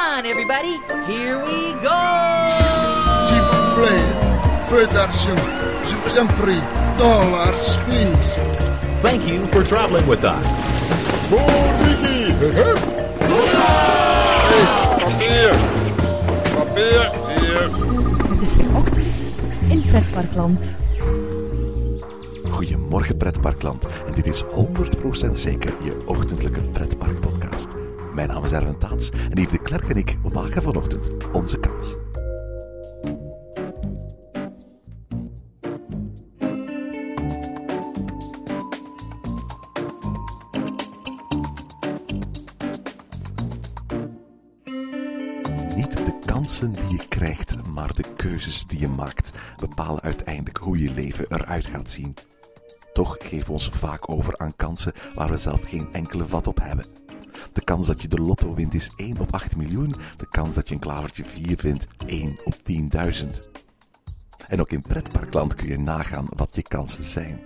on, everybody. Here we go. S'il vous plaît, peu d'argent. Je vous en prie. Dollars, please. Thank you for traveling with us. Papier! Papier! Hier! Het is weer ochtend in Pretparkland. Goedemorgen pretparkland en dit is 100% zeker je ochtendelijke pretparkpodcast. Mijn naam is Erwin Taats en Yves de Klerk en ik maken vanochtend onze kans. Niet de kansen die je krijgt, maar de keuzes die je maakt bepalen uiteindelijk hoe je leven eruit gaat zien. Toch geven we ons vaak over aan kansen waar we zelf geen enkele vat op hebben. De kans dat je de lotto wint is 1 op 8 miljoen. De kans dat je een klavertje 4 vindt 1 op 10.000. En ook in pretparkland kun je nagaan wat je kansen zijn.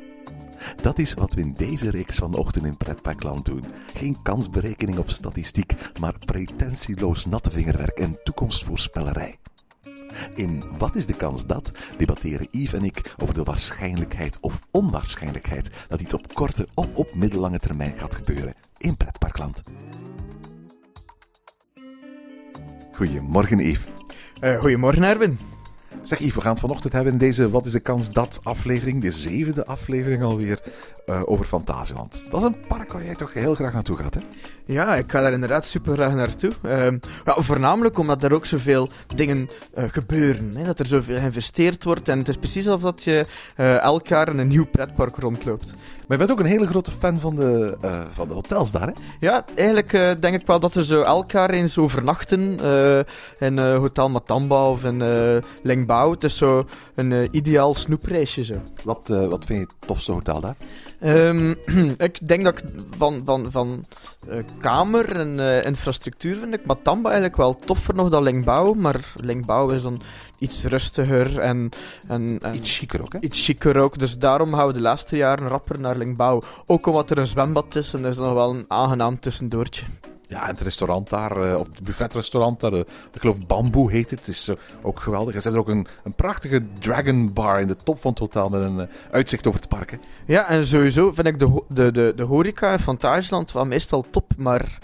Dat is wat we in deze reeks vanochtend in Pretparkland doen. Geen kansberekening of statistiek, maar pretentieloos natte vingerwerk en toekomstvoorspellerij. In Wat is de kans dat debatteren Yves en ik over de waarschijnlijkheid of onwaarschijnlijkheid dat iets op korte of op middellange termijn gaat gebeuren in Pretparkland. Goedemorgen Yves. Eh, goedemorgen, Erwin. Zeg Yves, we gaan het vanochtend hebben in deze Wat is de kans dat aflevering, de zevende aflevering alweer, eh, over Fantasieland. Dat is een park waar jij toch heel graag naartoe gaat, hè? Ja, ik ga daar inderdaad super graag naartoe. Ehm, ja, voornamelijk omdat er ook zoveel dingen eh, gebeuren. Hè, dat er zoveel geïnvesteerd wordt. En het is precies alsof dat je eh, elk jaar in een nieuw pretpark rondloopt. Maar je bent ook een hele grote fan van de, van de hotels daar, hè? Ja, eigenlijk denk ik wel dat we zo elk jaar eens overnachten in Hotel Matamba of in uh, Het is zo een eh, ideaal snoepreisje zo. Wat, eh, wat vind je het tofste hotel daar? Ehm, ik denk dat ik van, van, van eh, kamer en infrastructuur vind ik Matamba eigenlijk wel toffer nog dan Lingbao. Maar Lingbao is dan iets rustiger en... en, en Iets chiquer ook, hè? iets chiquer ook. Dus daarom gaan we de laatste jaren rapper naar Lingbao. Ook omdat er een zwembad is en dat is nog wel een aangenaam tussendoortje. Ja, het restaurant daar, eh, of het buffetrestaurant daar, eh, ik geloof Bamboe heet het, is eh, ook geweldig. En ze hebben ook een, een prachtige Dragon Bar in de top van het hotel met een uitzicht over het park? Ja, en sowieso vind ik de, de, de, de horeca in Fantasieland wel meestal top. Maar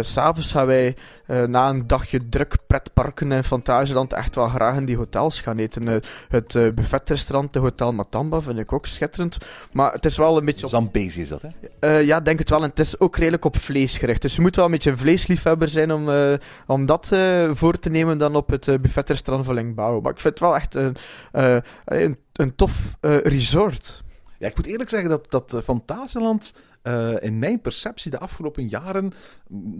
s s'avonds gaan wij eh, na een dagje druk pretparken in Fantasieland echt wel graag in die hotels gaan eten. Eh, het eh, buffetrestaurant, de Hotel Matamba, vind ik ook schitterend. Maar het is wel een beetje op Zambezi is dat, hè? Ja, denk het wel. En het is ook redelijk op vlees gericht. Dus je moet wel een beetje een vleesliefhebber zijn om, om dat voor te nemen dan op het uh, buffetrestaurant van Lingbao. Maar ik vind het wel echt een, een, een tof resort. Ja, ik moet eerlijk zeggen dat, dat Fantasieland eh, in mijn perceptie de afgelopen jaren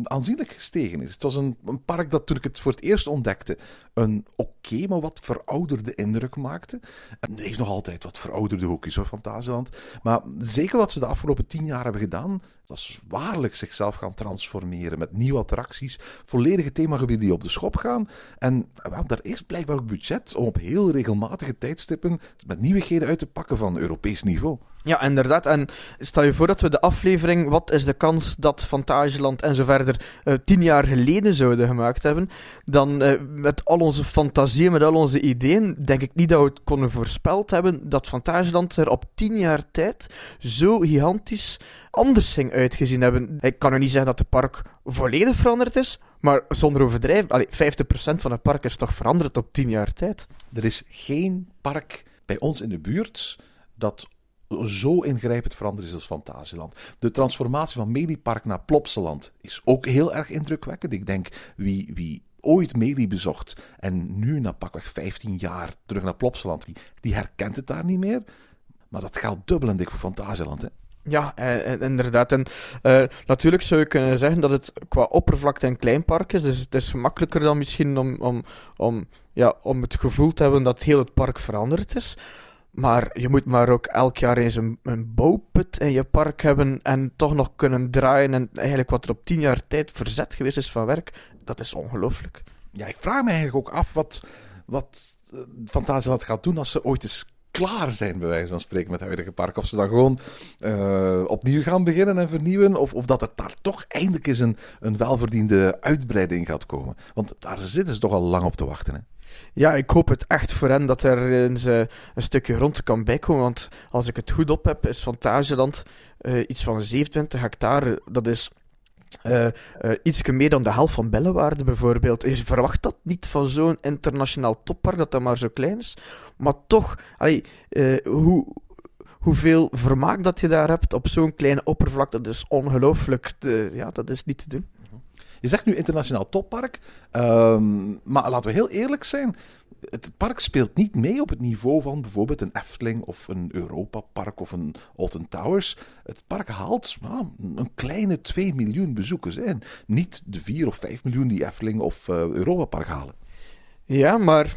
aanzienlijk gestegen is. Het was een, een park dat toen ik het voor het eerst ontdekte een oké, maar wat verouderde indruk maakte. Het heeft nog altijd wat verouderde hoekjes hoor, Fantasieland. Maar zeker wat ze de afgelopen tien jaar hebben gedaan, dat is waarlijk zichzelf gaan transformeren met nieuwe attracties, volledige themagebieden die op de schop gaan. En wel, daar is blijkbaar ook budget om op heel regelmatige tijdstippen met nieuwigheden uit te pakken van Europees niveau. Ja, inderdaad. En stel je voor dat we de aflevering Wat is de kans dat Fantasieland en zo verder eh, tien jaar geleden zouden gemaakt hebben, dan eh, met al onze fantasieën, met al onze ideeën, denk ik niet dat we het konden voorspeld hebben dat Fantasieland er op tien jaar tijd zo gigantisch anders ging uitgezien hebben. Ik kan nu niet zeggen dat het park volledig veranderd is, maar zonder overdrijven, allee, 50% van het park is toch veranderd op tien jaar tijd. Er is geen park bij ons in de buurt dat zo ingrijpend veranderd is als Fantasieland. De transformatie van Mediepark naar Plopsaland is ook heel erg indrukwekkend. Ik denk, wie, wie ooit Medie bezocht en nu na pakweg 15 jaar terug naar Plopsaland, die, die herkent het daar niet meer. Maar dat geldt dubbel en dik voor Fantasieland, hè. Ja, eh, eh, inderdaad. En eh, natuurlijk zou je kunnen zeggen dat het qua oppervlakte een klein park is. Dus het is makkelijker dan misschien om, om, om, ja, om het gevoel te hebben dat heel het park veranderd is. Maar je moet maar ook elk jaar eens een, een bouwput in je park hebben en toch nog kunnen draaien. En eigenlijk wat er op tien jaar tijd verzet geweest is van werk, dat is ongelooflijk. Ja, ik vraag me eigenlijk ook af wat, wat eh, Fantasieland gaat doen als ze ooit eens klaar zijn, bij wijze van spreken, met het huidige park. Of ze dan gewoon uh, opnieuw gaan beginnen en vernieuwen. Of, of dat er daar toch eindelijk eens een, een welverdiende uitbreiding gaat komen. Want daar zitten ze toch al lang op te wachten. Ja, ik hoop het echt voor hen dat er uh, een stukje grond kan bijkomen. Want als ik het goed op heb, is Fantasieland uh, iets van 27 hectare. Dat is uh, iets meer dan de helft van Bellewaarde bijvoorbeeld. Je verwacht dat niet van zo'n internationaal toppark, dat dat maar zo klein is. Maar toch, hoe, hoeveel vermaak dat je daar hebt op zo'n kleine oppervlak, dat is ongelooflijk. Ja, dat is niet te doen. Je zegt nu internationaal toppark, um, maar laten we heel eerlijk zijn het park speelt niet mee op het niveau van bijvoorbeeld een Efteling of een Europa Park of een Alton Towers. Het park haalt nou, een kleine 2 miljoen bezoekers. En niet de 4 of 5 miljoen die Efteling of uh, Europa Park halen. Ja, maar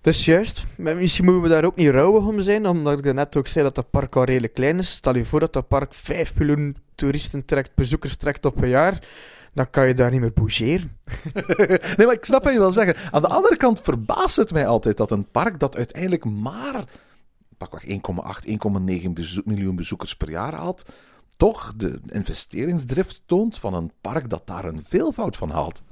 dat is juist. Maar misschien moeten we daar ook niet rouwig om zijn, omdat ik net ook zei dat dat park al redelijk klein is. Stel je voor dat dat park 5 miljoen toeristen trekt, bezoekers trekt op een jaar dan kan je daar niet meer bougeren. nee, maar ik snap wat je wil zeggen. Aan de andere kant verbaast het mij altijd dat een park dat uiteindelijk maar pakweg 1,8, 1,9 miljoen bezoekers per jaar haalt, toch de investeringsdrift toont van een park dat daar een veelvoud van haalt.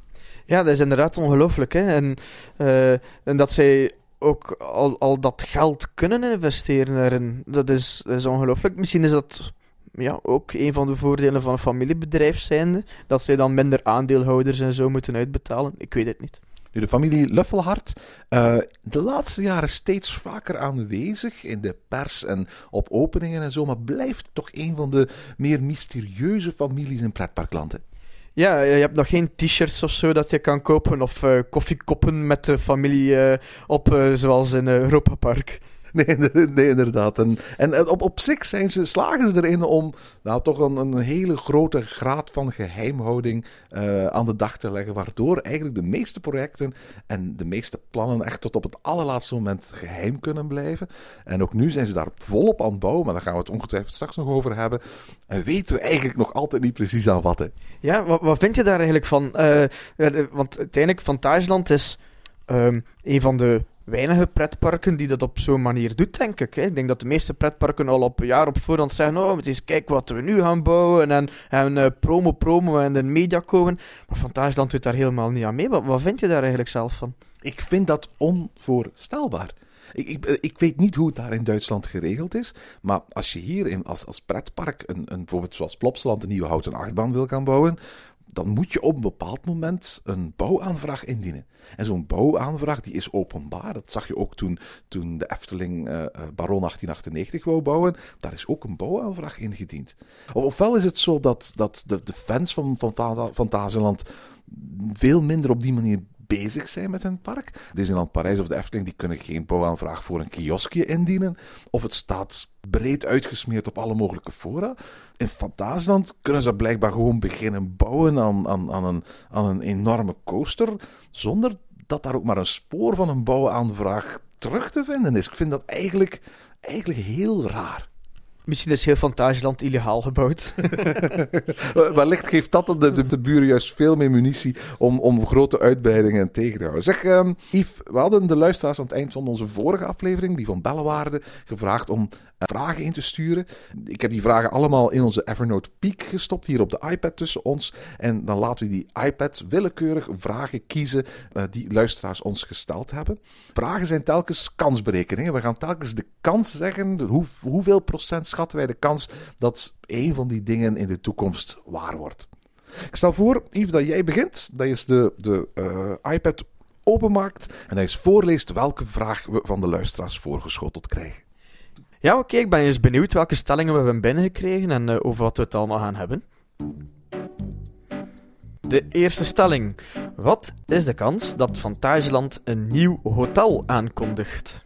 Ja, dat is inderdaad ongelooflijk. Hè? En, uh, en dat zij ook al, al dat geld kunnen investeren erin, dat is, dat is ongelooflijk. Misschien is dat ja, ook een van de voordelen van een familiebedrijf zijnde. Dat zij dan minder aandeelhouders en zo moeten uitbetalen. Ik weet het niet. Nu, de familie Luffelhart, uh, de laatste jaren steeds vaker aanwezig in de pers en op openingen en zo, maar blijft toch een van de meer mysterieuze families in pretparkland. Ja, je hebt nog geen t-shirts of zo dat je kan kopen of uh, koffiekoppen met de familie uh, op, zoals in Europa Park. nee, nee, inderdaad. En, en op, op zich zijn ze, slagen ze erin om nou, toch een, een hele grote graad van geheimhouding uh, aan de dag te leggen. Waardoor eigenlijk de meeste projecten en de meeste plannen echt tot op het allerlaatste moment geheim kunnen blijven. En ook nu zijn ze daar volop aan het bouwen, maar daar gaan we het ongetwijfeld straks nog over hebben. En weten we eigenlijk nog altijd niet precies aan wat. Ja, wat, wat vind je daar eigenlijk van? Uh, want uiteindelijk, Fantageland is um, een van de weinige pretparken die dat op zo'n manier doet, denk ik. Hè. Ik denk dat de meeste pretparken al op een jaar op voorhand zeggen: Oh, het is kijk wat we nu gaan bouwen. En, en uh, promo, promo en de media komen. Maar Fantasieland doet daar helemaal niet aan mee. Wat, vind je daar eigenlijk zelf van? Ik vind dat onvoorstelbaar. Ik, ik, eh, ik, weet niet hoe het daar in Duitsland geregeld is. Maar als je hier in, als, als pretpark, een, een, bijvoorbeeld zoals Plopsaland, een nieuwe houten achtbaan wil gaan bouwen dan moet je op een bepaald moment een bouwaanvraag indienen. En zo'n bouwaanvraag die is openbaar. Dat zag je ook toen, toen de Efteling uh, Baron 1898 wou bouwen. Daar is ook een bouwaanvraag ingediend. Ofwel is het zo dat, dat de, de fans van, van Fantasieland veel minder op die manier bezig zijn met hun park. Disneyland Parijs of de Efteling die kunnen geen bouwaanvraag voor een kioskje indienen. Of het staat breed uitgesmeerd op alle mogelijke fora. In Fantasieland kunnen ze blijkbaar gewoon beginnen bouwen aan, aan, aan, een, aan een enorme coaster. Zonder dat daar ook maar een spoor van een bouwaanvraag terug te vinden is. Ik vind dat eigenlijk, eigenlijk heel raar. Misschien is heel Fantasieland illegaal gebouwd. Wellicht geeft dat de, de, de, buren juist veel meer munitie om, om grote uitbreidingen tegen te houden. Zeg, um, Yves, we hadden de luisteraars aan het eind van onze vorige aflevering, die van Bellewaarde, gevraagd om vragen in te sturen. Ik heb die vragen allemaal in onze Evernote Peak gestopt, hier op de iPad tussen ons. En dan laten we die iPad willekeurig vragen kiezen uh, die luisteraars ons gesteld hebben. Vragen zijn telkens kansberekeningen. We gaan telkens de kans zeggen, hoe, hoeveel procent schatten wij de kans dat een van die dingen in de toekomst waar wordt. Ik stel voor, Yves, dat jij begint. Dat je de, de uh, iPad openmaakt en je eens voorleest welke vraag we van de luisteraars voorgeschoteld krijgen. Ja, oké, ik ben eens benieuwd welke stellingen we hebben binnengekregen en uh, over wat we het allemaal gaan hebben. De eerste stelling. Wat is de kans dat Fantasieland een nieuw hotel aankondigt?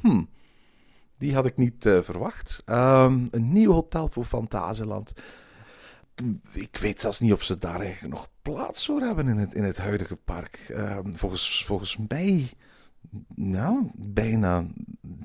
Hmm, die had ik niet uh, verwacht. Um, een nieuw hotel voor Fantasieland. Ik weet zelfs niet of ze daar eigenlijk nog plaats voor hebben in het, in het huidige park. Um, volgens, volgens mij Nou, bijna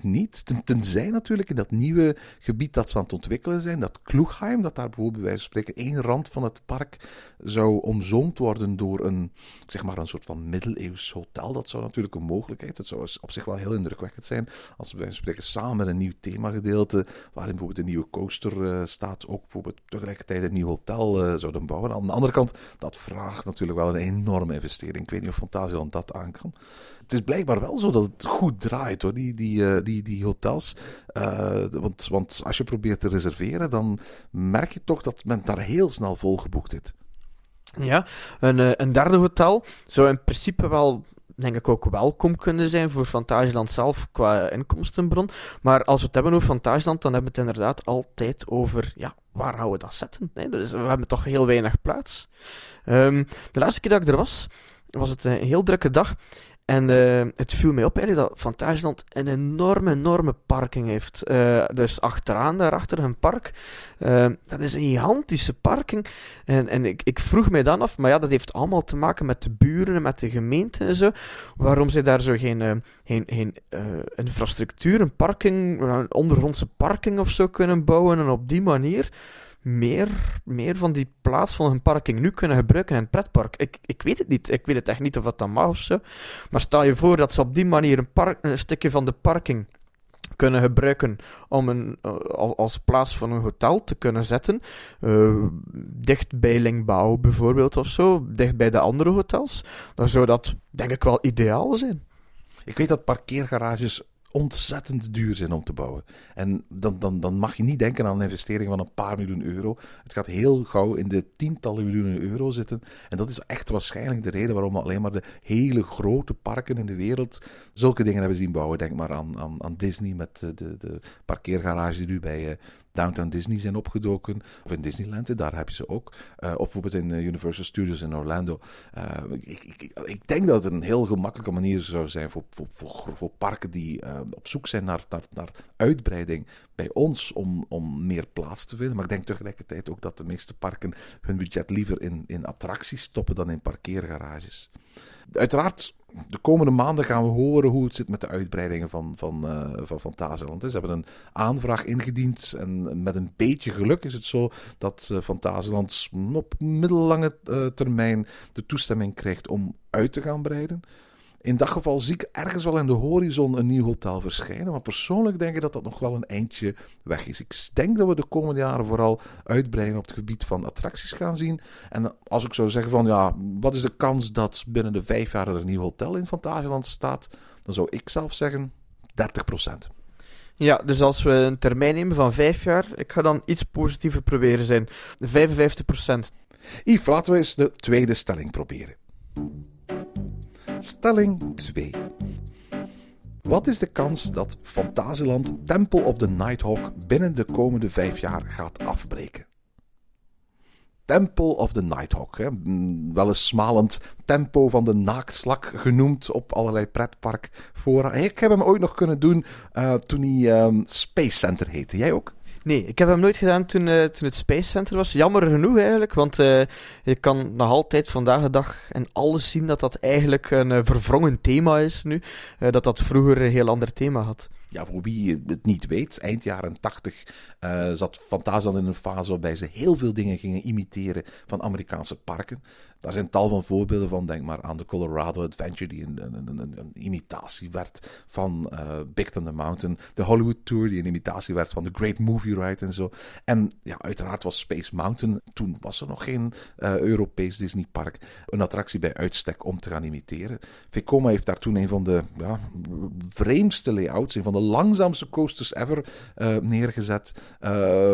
niet. Ten, tenzij natuurlijk in dat nieuwe gebied dat ze aan het ontwikkelen zijn, dat Kloegheim, dat daar bijvoorbeeld bij wijze van spreken één rand van het park zou omzoomd worden door een, zeg maar, een soort van middeleeuws hotel. Dat zou natuurlijk een mogelijkheid. Het zou op zich wel heel indrukwekkend zijn als we wijze van spreken samen een nieuw themagedeelte, waarin bijvoorbeeld een nieuwe coaster eh, staat, ook bijvoorbeeld tegelijkertijd een nieuw hotel uh, zouden bouwen. Aan de andere kant, dat vraagt natuurlijk wel een enorme investering. Ik weet niet of Fantasieland dat aan kan het is blijkbaar wel zo dat het goed draait hoor, die, die, uh, die, die hotels. Uh, want, want als je probeert te reserveren, dan merk je toch dat men daar heel snel volgeboekt zit. Ja, een, uh, een derde hotel zou in principe wel denk ik ook welkom kunnen zijn voor Fantageland zelf qua inkomstenbron. Maar als we het hebben over Fantageland, dan hebben we het inderdaad altijd over, ja, waar gaan we dat zetten? Nee, dus we hebben toch heel weinig plaats. Um, de laatste keer dat ik er was, was het een heel drukke dag. En uh, het viel mij op eigenlijk dat Fantageland een enorme, enorme parking heeft. Uh, dus achteraan, daarachter een park. Uh, dat is een gigantische parking. En, en ik, ik, vroeg mij dan af, maar ja, dat heeft allemaal te maken met de buren en met de gemeente en zo. Waarom ze daar zo geen, geen, geen infrastructuur, een parking, een ondergrondse parking of zo kunnen bouwen. En op die manier meer, meer van die plaats van een parking nu kunnen gebruiken in het pretpark. Ik, ik weet het niet. Ik weet het echt niet of dat dan mag of zo. Maar stel je voor dat ze op die manier een, park, een stukje van de parking kunnen gebruiken om een, uh, als, als, plaats van een hotel te kunnen zetten. Uh, dicht bij Lingbouw bijvoorbeeld of zo, dicht bij de andere hotels. Dan zou dat denk ik wel ideaal zijn. Ik weet dat parkeergarages ontzettend duur zijn om te bouwen. En dan, dan, dan mag je niet denken aan een investering van een paar miljoen euro. Het gaat heel gauw in de tientallen miljoenen euro zitten. En dat is echt waarschijnlijk de reden waarom alleen maar de hele grote parken in de wereld zulke dingen hebben zien bouwen. Denk maar aan, aan, aan Disney met de, de, de parkeergarage die nu bij uh, Downtown Disney zijn opgedoken. Of in Disneyland, daar heb je ze ook. Uh, of bijvoorbeeld in uh, Universal Studios in Orlando. Uh, ik, ik, ik, denk dat het een heel gemakkelijke manier zou zijn voor, voor, voor, voor parken die op zoek zijn naar, naar, naar uitbreiding bij ons om, om meer plaats te vinden. Maar ik denk tegelijkertijd ook dat de meeste parken hun budget liever in, in attracties stoppen dan in parkeergarages. Uiteraard de komende maanden gaan we horen hoe het zit met de uitbreidingen van, van, uh, van Fantasieland. Ze hebben een aanvraag ingediend en met een beetje geluk is het zo dat uh, op middellange uh, termijn de toestemming krijgt om uit te gaan breiden. In dat geval zie ik ergens wel in de horizon een nieuw hotel verschijnen. Maar persoonlijk denk ik dat dat nog wel een eindje weg is. Ik denk dat we de komende jaren vooral uitbreiden op het gebied van attracties gaan zien. En als ik zou zeggen van ja, wat is de kans dat binnen de vijf jaar er een nieuw hotel in Fantasieland staat? Dan zou ik zelf zeggen 30%. Ja, dus als we een termijn nemen van vijf jaar, ik ga dan iets positiever proberen zijn. 55%. Yves, laten we eens de tweede stelling proberen. Stelling 2. Wat is de kans dat Fantasieland Temple of the Nighthawk binnen de komende vijf jaar gaat afbreken? Temple of the Nighthawk. Hè? Wel eens smalend tempo van de naaktslak genoemd op allerlei pretparkfora. Ik heb hem ooit nog kunnen doen uh, toen hij um, Space Center heette. Jij ook? Nee, ik heb hem nooit gedaan toen, uh, toen het Space Center was. Jammer genoeg eigenlijk, want uh, je kan nog altijd vandaag de dag en alles zien dat dat eigenlijk een uh, verwrongen thema is nu. dat dat vroeger een heel ander thema had ja, voor wie het niet weet, eind jaren 80 uh, zat Fantasyland in een fase waarbij ze heel veel dingen gingen imiteren van Amerikaanse parken. Daar zijn tal van voorbeelden van. Denk maar aan de Colorado Adventure, die een, imitatie werd van uh, Big Thunder Mountain. De Hollywood Tour, die een imitatie werd van The Great Movie Ride en zo. En ja, uiteraard was Space Mountain, toen was er nog geen uh, Europees Disneypark, een attractie bij uitstek om te gaan imiteren. Vekoma heeft daar toen een van de ja, vreemdste layouts, een van de langzaamste coasters ever uh, neergezet. Uh,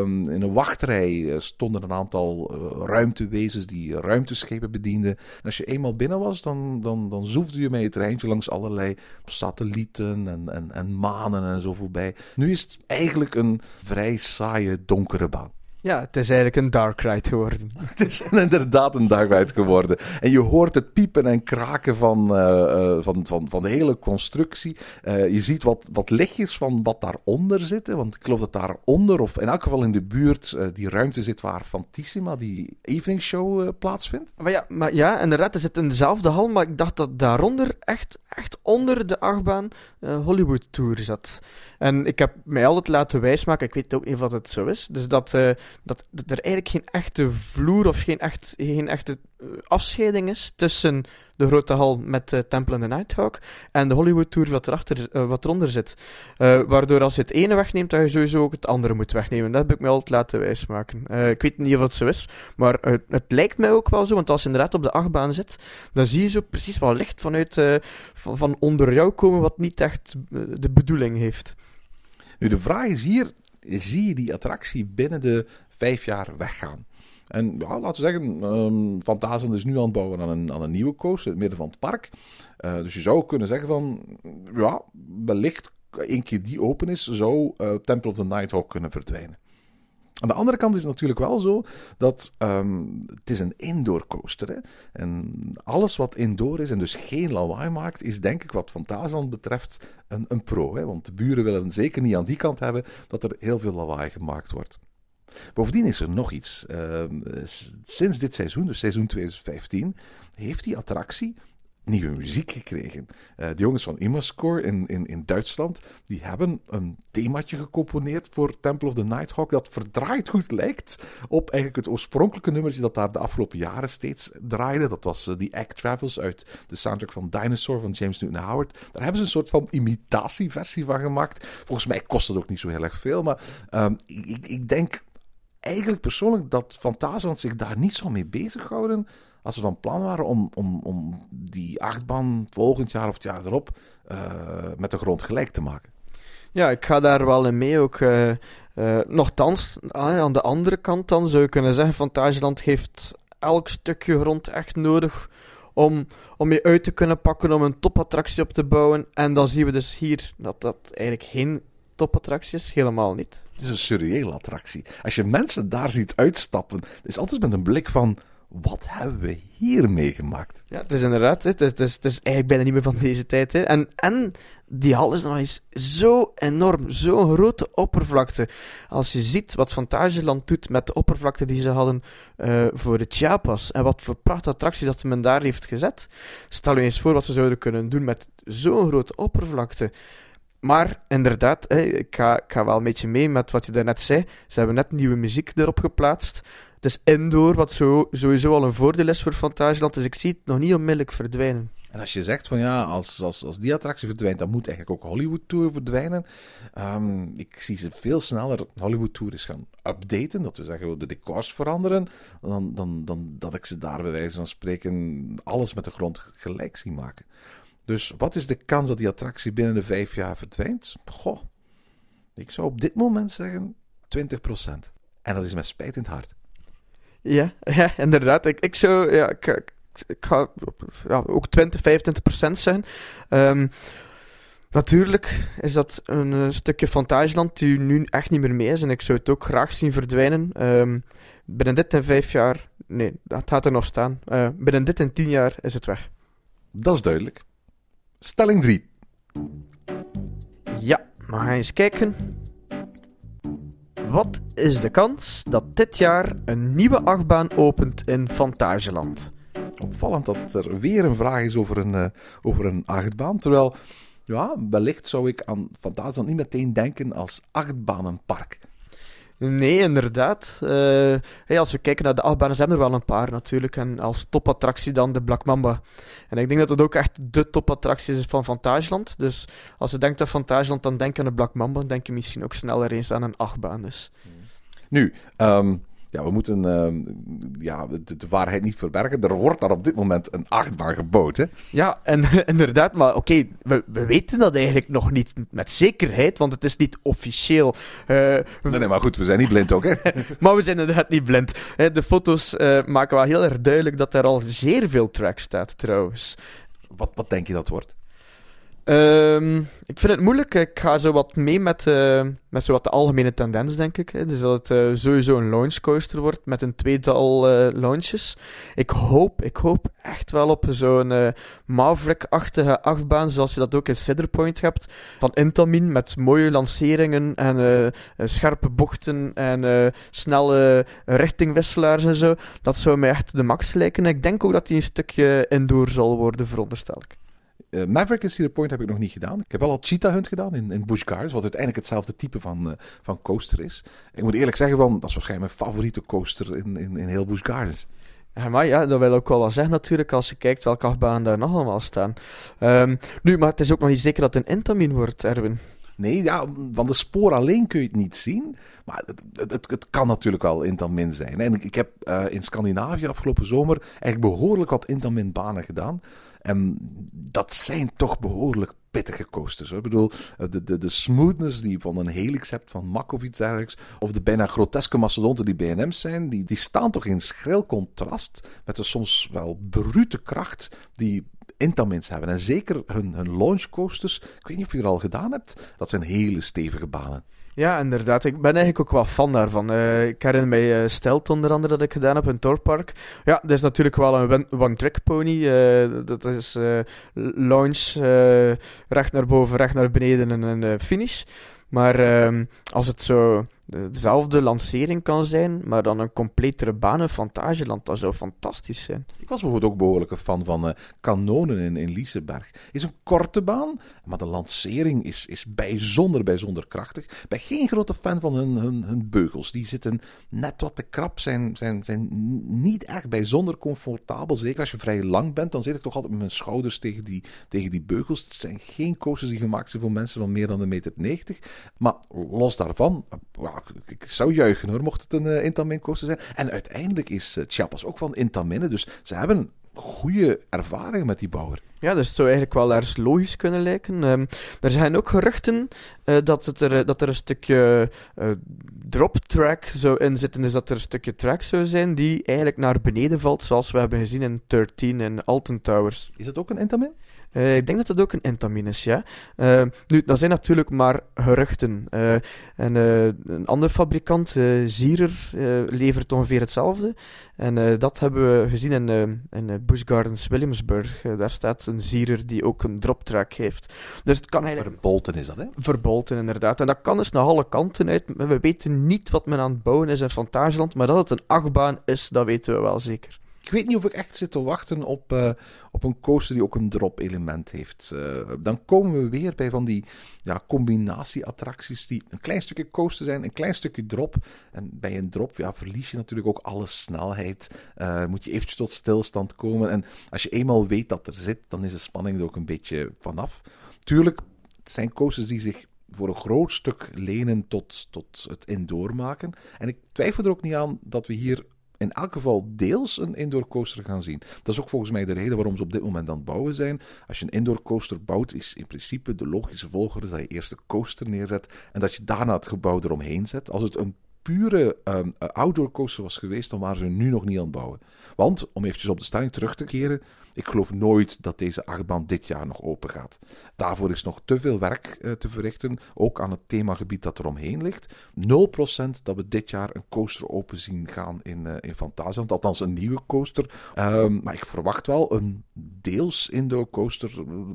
in een wachtrij eh, stonden een aantal uh, ruimtewezens die ruimteschepen bedienden. En als je eenmaal binnen was, dan, dan, dan zoefde je met het treintje langs allerlei satellieten en, en, en manen en zo voorbij. Nu is het eigenlijk een vrij saaie, donkere baan. Ja, het is eigenlijk een dark ride geworden. Het is inderdaad een dark ride geworden. En je hoort het piepen en kraken van, eh, eh, van, van, van de hele constructie. Eh, je ziet wat, wat lichtjes van wat daaronder zitten. Want ik geloof dat daaronder, of in elk geval in de buurt, die ruimte zit waar Fantissima, die evening show, plaatsvindt. Maar ja, maar ja, inderdaad, er zit in dezelfde hal, maar ik dacht dat daaronder, echt, echt onder de achtbaan, Hollywood Tour zat. En ik heb mij altijd laten wijsmaken, ik weet ook niet of het zo is, dus dat, eh, dat, er eigenlijk geen echte vloer of geen, echt, geen echte eh, afscheiding is tussen de grote hal met uh, Temple and the Nighthawk en de Hollywood Tour wat, erachter, eh, wat eronder zit. Waardoor als je het ene wegneemt, dat je sowieso ook het andere moet wegnemen. Dat heb ik mij altijd laten wijsmaken. Ik weet niet of het zo is, maar het lijkt mij ook wel zo, want als je inderdaad op de achtbaan zit, dan zie je zo precies wat licht vanuit, van, onder jou komen, wat niet echt de bedoeling heeft. Nu, de vraag is hier, zie je die attractie binnen de vijf jaar weggaan? En ja, laten we zeggen, Fantasyland is nu aan het bouwen aan een, aan een nieuwe coaster in het midden van het park. Eh, dus je zou kunnen zeggen van, ja, wellicht één keer die open is, zou eh, Temple of the Nighthawk kunnen verdwijnen. Aan de andere kant is het natuurlijk wel zo dat ehm, het is een indoor coaster is. En alles wat indoor is en dus geen lawaai maakt, is denk ik wat Fantasyland betreft een, een pro. Hè? Want de buren willen zeker niet aan die kant hebben dat er heel veel lawaai gemaakt wordt. Bovendien is er nog iets. Ehm, sinds dit seizoen, dus seizoen 2015, heeft die attractie nieuwe muziek gekregen. Eh, de jongens van Imascore in, in, in Duitsland, die hebben een themaatje gecomponeerd voor Temple of the Nighthawk dat verdraaid goed lijkt op eigenlijk het oorspronkelijke nummertje dat daar de afgelopen jaren steeds draaide. Dat was eh, The Act Travels uit de soundtrack van Dinosaur van James Newton Howard. Daar hebben ze een soort van imitatieversie van gemaakt. Volgens mij kost het ook niet zo heel erg veel, maar ehm, ik, ik- denk eigenlijk persoonlijk dat Fantasyland zich daar niet zo mee bezighouden als ze van plan waren om, om, om die achtbaan volgend jaar of het jaar erop eh, met de grond gelijk te maken. Ja, ik ga daar wel in mee ook. eh eh, nochtans, ah, aan de andere kant dan zou je kunnen zeggen, Fantasieland heeft elk stukje grond echt nodig om, om je uit te kunnen pakken, om een topattractie op te bouwen. En dan zien we dus hier dat dat eigenlijk geen topattractie is, helemaal niet. Het is een surreële attractie. Als je mensen daar ziet uitstappen, is altijd met een blik van, wat hebben we hier meegemaakt? Ja, het is inderdaad, het is, het is, het eigenlijk bijna niet meer van deze tijd. Hè. En, en die hal is nog eens zo enorm, zo'n grote oppervlakte. Als je ziet wat Fantasieland doet met de oppervlakte die ze hadden eh, voor de Chiapas en wat voor prachtige attracties dat men daar heeft gezet. Stel je eens voor wat ze zouden kunnen doen met zo'n grote oppervlakte. Maar inderdaad, ik, ga, ik ga wel een beetje mee met wat je daarnet zei. Ze hebben net nieuwe muziek erop geplaatst. Het is indoor, wat sowieso al een voordeel is voor Fantasieland. Dus ik zie het nog niet onmiddellijk verdwijnen. En als je zegt van ja, als, als, als die attractie verdwijnt, dan moet eigenlijk ook Hollywood Tour verdwijnen. Ehm, ik zie ze veel sneller Hollywood Tour is gaan updaten, dat we zeggen de decors veranderen, dan, dan, dan dat ik ze daar bij wijze van spreken alles met de grond gelijk zie maken. Dus wat is de kans dat die attractie binnen de vijf jaar verdwijnt? Goh, ik zou op dit moment zeggen 20%. En dat is met spijt in het hart. Ja, ja inderdaad. Ik, ik zou, ja, ik, ik, ik ga ja, ook 20, 25 procent zijn. Ehm, natuurlijk is dat een eh, stukje Fantasieland die nu echt niet meer mee is. En ik zou het ook graag zien verdwijnen. Ehm, binnen dit en vijf jaar, nee, dat gaat er nog staan. Eh, binnen dit en tien jaar is het weg. Dat is duidelijk. Stelling 3. Ja, maar ga eens kijken. Wat is de kans dat dit jaar een nieuwe achtbaan opent in Fantasieland? opvallend dat er weer een vraag is over een, eh, over een achtbaan. Terwijl, ja, wellicht zou ik aan Fantasieland niet meteen denken als achtbanenpark. Nee, inderdaad. Eh, als we kijken naar de achtbanen, zijn er wel een paar natuurlijk. En als topattractie dan de Black Mamba. En ik denk dat het ook echt de topattractie is van Fantasieland. Dus als je denkt aan Fantasieland, dan denk je aan de Black Mamba. Dan denk je misschien ook sneller eens aan een achtbaan. Dus. Nu, ehm, ja, we moeten ehm, ja, de, de waarheid niet verbergen. Er wordt daar op dit moment een achtbaan gebouwd. Hè? Ja, en, inderdaad. Maar oké, we, we weten dat eigenlijk nog niet met zekerheid. Want het is niet officieel. Eh, Nee, nee, maar goed, we zijn niet blind ook. Hè? Maar we zijn inderdaad niet blind. De foto's eh, maken wel heel erg duidelijk dat er al zeer veel track staat, trouwens. Wat, wat denk je dat wordt? Ehm, ik vind het moeilijk. Ik ga zo wat mee met, eh, met zo wat de algemene tendens, denk ik. Hè. Dus dat het eh, sowieso een launchcoaster wordt met een tweetal eh launches. Ik hoop, ik hoop echt wel op zo'n Maverick-achtige achtbaan, zoals je dat ook in Cedar Point hebt, van Intamin, met mooie lanceringen en scherpe bochten en snelle richtingwisselaars en zo. Dat zou mij echt de max lijken. Ik denk ook dat die een stukje indoor zal worden, veronderstel ik. Eh, Maverick en Cedar Point heb ik nog niet gedaan. Ik heb wel al Cheetah Hunt gedaan in, in Busch Gardens, wat uiteindelijk hetzelfde type van, eh, van coaster is. Ik moet eerlijk zeggen, van, dat is waarschijnlijk mijn favoriete coaster in, in, in heel Busch Gardens. Ja, maar ja, dat wil ook wel zeggen natuurlijk als je kijkt welke achtbanen daar nog allemaal staan. Ehm, nu, maar het is ook nog niet zeker dat het een Intamin wordt, Erwin. Nee, ja, van de spoor alleen kun je het niet zien. Maar het, het, het, kan natuurlijk wel Intamin zijn. En ik, ik heb eh, in Scandinavië afgelopen zomer eigenlijk behoorlijk wat Intamin-banen gedaan. En dat zijn toch behoorlijk pittige coasters. Hoor. Ik bedoel, eh, de, de, de smoothness die je van een Helix hebt, van Mack of iets dergelijks, of de bijna groteske mastodonten die BNM's zijn, die, die staan toch in schril contrast met de soms wel brute kracht die Intamins hebben. En zeker hun, hun launchcoasters, ik weet niet of je er al gedaan hebt, dat zijn hele stevige banen. Ja, inderdaad. Ik ben eigenlijk ook wel fan daarvan. Eh, ik herinner mij uh, Stelt onder andere dat ik gedaan heb in Torpark. Ja, dat is natuurlijk wel een one-trick pony. Eh, dat is launch, recht naar boven, recht naar beneden en een finish. Maar ehm, als het zo dezelfde lancering kan zijn, maar dan een completere baan in Fantageland. Dat zou fantastisch zijn. Ik was bijvoorbeeld ook behoorlijk een fan van uh, Kanonen in, in is een korte baan, maar de lancering is, is bijzonder, bijzonder krachtig. Ik ben geen grote fan van hun, hun, hun beugels. Die zitten net wat te krap, zijn, zijn, zijn niet echt bijzonder comfortabel. Zeker als je vrij lang bent, dan zit ik toch altijd met mijn schouders tegen die, tegen die beugels. Het zijn geen coasters die gemaakt zijn voor mensen van meer dan een meter 90. Maar los daarvan, ik zou juichen hoor, mocht het een uh, Intamin coaster zijn. En uiteindelijk is uh, Chiapas ook van Intamin, dus ze hebben goede ervaring met die bouwer. Ja, dus het zou eigenlijk wel ergens logisch kunnen lijken. Um, er zijn ook geruchten uh, dat, het er, dat er een stukje uh, drop track zou in zitten. Dus dat er een stukje track zou zijn die eigenlijk naar beneden valt, zoals we hebben gezien in 13 en Alton Towers. Is dat ook een Intamin? Uh, ik denk dat dat ook een Intamin is, ja. Uh, nu, dat zijn natuurlijk maar geruchten. Uh, en een andere fabrikant, Zierer, levert ongeveer hetzelfde. En dat hebben we gezien in, in Busch Gardens Williamsburg. daar staat een Zierer die ook een drop track heeft. Dus het kan eigenlijk... Verbolten is dat, hè? Verbolten, inderdaad. En dat kan dus naar alle kanten uit. We weten niet wat men aan het bouwen is in Fantageland, maar dat het een achtbaan is, dat weten we wel zeker. Ik weet niet of ik echt zit te wachten op, uh, op een coaster die ook een drop-element heeft. Uh, dan komen we weer bij van die ja, combinatie-attracties die een klein stukje coaster zijn, een klein stukje drop. En bij een drop ja, verlies je natuurlijk ook alle snelheid. Uh, moet je eventjes tot stilstand komen. En als je eenmaal weet dat er zit, dan is de spanning er ook een beetje vanaf. Tuurlijk, het zijn coasters die zich voor een groot stuk lenen tot, tot het indoor maken. En ik twijfel er ook niet aan dat we hier in elk geval deels een indoor coaster gaan zien. Dat is ook volgens mij de reden waarom ze op dit moment aan het bouwen zijn. Als je een indoor coaster bouwt, is in principe de logische volgorde dat je eerst de coaster neerzet en dat je daarna het gebouw eromheen zet. Als het een pure um, outdoor coaster was geweest, dan waren ze nu nog niet aan het bouwen. Want, om eventjes op de stelling terug te keren, ik geloof nooit dat deze achtbaan dit jaar nog open gaat. Daarvoor is nog te veel werk uh, te verrichten, ook aan het themagebied dat er omheen ligt. 0% dat we dit jaar een coaster open zien gaan in, uh, in Fantasieland, althans een nieuwe coaster. Um, maar ik verwacht wel een deels indoor coaster.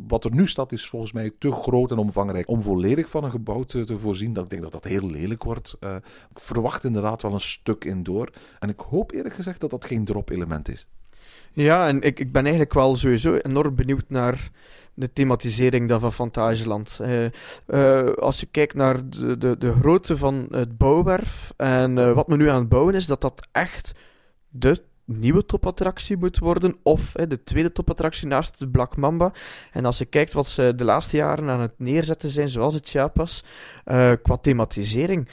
Wat er nu staat is volgens mij te groot en omvangrijk om volledig van een gebouw te, voorzien. Dat ik denk dat dat heel lelijk wordt. Uh, ik verwacht inderdaad wel een stuk indoor. En ik hoop eerlijk gezegd dat dat geen drop-element is. Ja, en ik, ik ben eigenlijk wel sowieso enorm benieuwd naar de thematisering dan van Fantageland. Uh, uh, als je kijkt naar de, de, de grootte van het bouwwerf en uh, wat men nu aan het bouwen is, dat dat echt de nieuwe topattractie moet worden, of de tweede topattractie naast de Black Mamba. En als je kijkt wat ze de laatste jaren aan het neerzetten zijn, zoals het Chiapas, qua thematisering,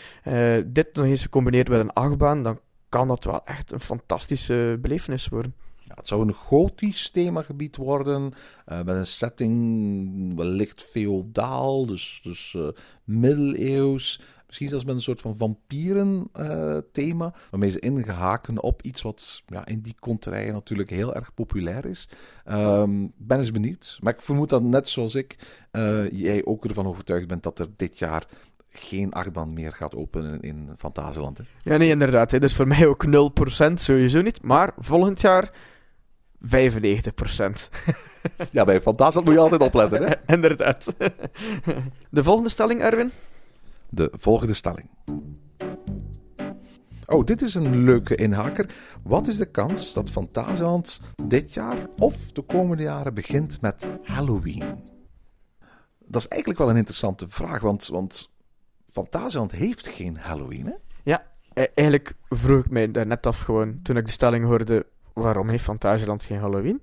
dit nog eens gecombineerd met een achtbaan, dan kan dat wel echt een fantastische belevenis worden. Het zou een gotisch themagebied worden, uh, met een setting wellicht feodaal, dus, dus uh, middeleeuws. Misschien zelfs met een soort van vampieren-thema. waarmee ze ingehaken op iets wat ja, in die konterijen natuurlijk heel erg populair is. Ehm ben eens benieuwd. Maar ik vermoed dat net zoals ik, eh, jij ook ervan overtuigd bent dat er dit jaar geen achtbaan meer gaat openen in Fantasieland. Ja, nee, inderdaad. Hè. Dus voor mij ook 0% sowieso niet. Maar volgend jaar 95%. Ja, bij Fantasieland moet je altijd opletten. Hè? inderdaad. De volgende stelling, Erwin? De volgende stelling. Oh, dit is een leuke inhaker. Wat is de kans dat Fantasieland dit jaar of de komende jaren begint met Halloween? Dat is eigenlijk wel een interessante vraag, want, want Fantasieland heeft geen Halloween, hè? Ja, e- eigenlijk vroeg ik mij daar net af gewoon, toen ik de stelling hoorde, waarom heeft Fantasieland geen Halloween?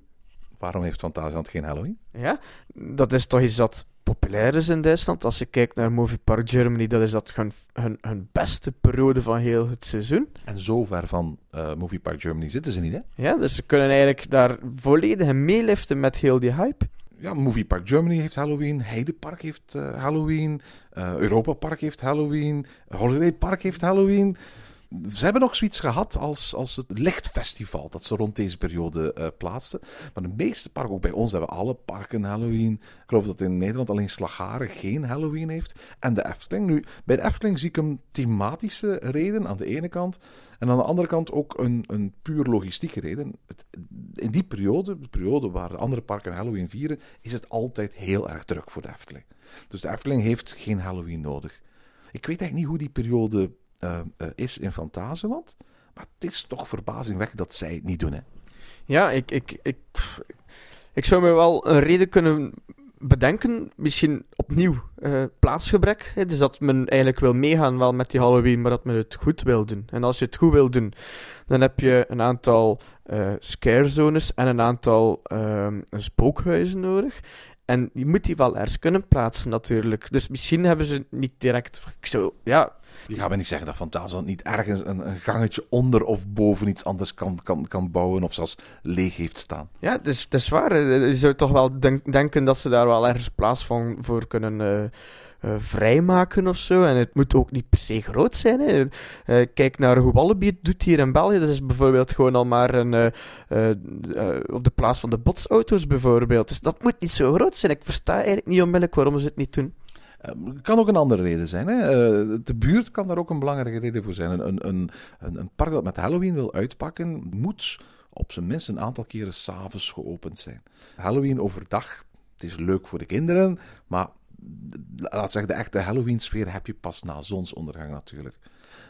Waarom heeft Fantasieland geen Halloween? Ja, dat is toch iets dat populair is in Duitsland. Als je kijkt naar Movie Park Germany, dat is dat hun, hun, hun beste periode van heel het seizoen. En zo ver van eh, Movie Park Germany zitten ze niet, hè? Ja, dus ze kunnen eigenlijk daar volledig meeliften met heel die hype. Ja, Movie Park Germany heeft Halloween, Heidepark heeft eh, Halloween, eh, Europa Park heeft Halloween, Holiday Park heeft Halloween. Ze hebben nog zoiets gehad als, als het Lichtfestival, dat ze rond deze periode eh, plaatsten. Maar de meeste parken, ook bij ons, hebben alle parken Halloween. Ik geloof dat in Nederland alleen Slagharen geen Halloween heeft. En de Efteling. Nu, bij de Efteling zie ik een thematische reden aan de ene kant. En aan de andere kant ook een, een puur logistieke reden. In die periode, de periode waar de andere parken Halloween vieren, is het altijd heel erg druk voor de Efteling. Dus de Efteling heeft geen Halloween nodig. Ik weet eigenlijk niet hoe die periode eh, eh, is in Fantasieland. Maar het is toch verbazingwekkend dat zij het niet doen. Hè? Ja, ik, ik, ik, ik zou me wel een reden kunnen bedenken. Misschien opnieuw eh, plaatsgebrek. Hè? Dus dat men eigenlijk wil meegaan wel met die Halloween, maar dat men het goed wil doen. En als je het goed wil doen, dan heb je een aantal eh scarezones en een aantal ehm, spookhuizen nodig. En je moet die wel ergens kunnen plaatsen, natuurlijk. Dus misschien hebben ze niet direct... Ik zou, ja, Je gaat me niet zeggen dat Fantasieland niet ergens een, een gangetje onder of boven iets anders kan, kan, kan bouwen of zelfs leeg heeft staan. Ja, het is, het is waar. Je zou toch wel denk- denken dat ze daar wel ergens plaats van voor kunnen eh, eh, vrijmaken of zo. En het moet ook niet per se groot zijn. Hè. Eh, kijk naar hoe Wallaby het doet hier in België. Dat is bijvoorbeeld gewoon al maar een, eh, op de plaats van de botsauto's bijvoorbeeld. Dat moet niet zo groot zijn. Ik versta eigenlijk niet onmiddellijk waarom ze het niet doen. Eh, kan ook een andere reden zijn. Hè? De buurt kan daar ook een belangrijke reden voor zijn. Een, een, een, een park dat met Halloween wil uitpakken, moet op zijn minst een aantal keren s'avonds geopend zijn. Halloween overdag, het is leuk voor de kinderen, maar laat zeggen, de echte Halloween-sfeer heb je pas na zonsondergang natuurlijk.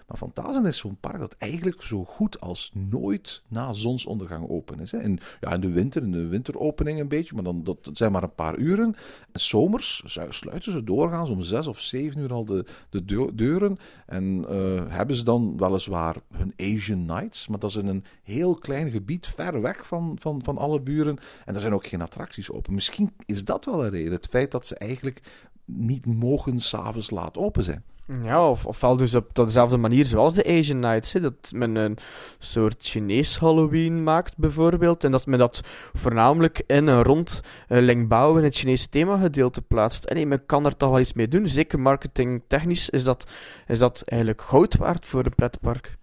Maar Fantasien is zo'n park dat eigenlijk zo goed als nooit na zonsondergang open is. Hè. In, ja, in de winter, in de winteropening een beetje, maar dan, dat, dat zijn maar een paar uren. En zomers sluiten ze doorgaans om zes of zeven uur al de, de deu- deuren. En eh, hebben ze dan weliswaar hun Asian Nights, maar dat is in een heel klein gebied ver weg van, van, van alle buren. En er zijn ook geen attracties open. Misschien is dat wel een reden, het feit dat ze eigenlijk niet mogen s'avonds laat open zijn. Ja, of, ofwel dus op dezelfde manier zoals de Asian Nights. Hè, dat men een soort Chinees Halloween maakt, bijvoorbeeld. En dat men dat voornamelijk in en rond uh, in het Chinese themagedeelte plaatst. En men kan er toch wel iets mee doen. Zeker marketingtechnisch is dat, is dat eigenlijk goud waard voor een pretpark.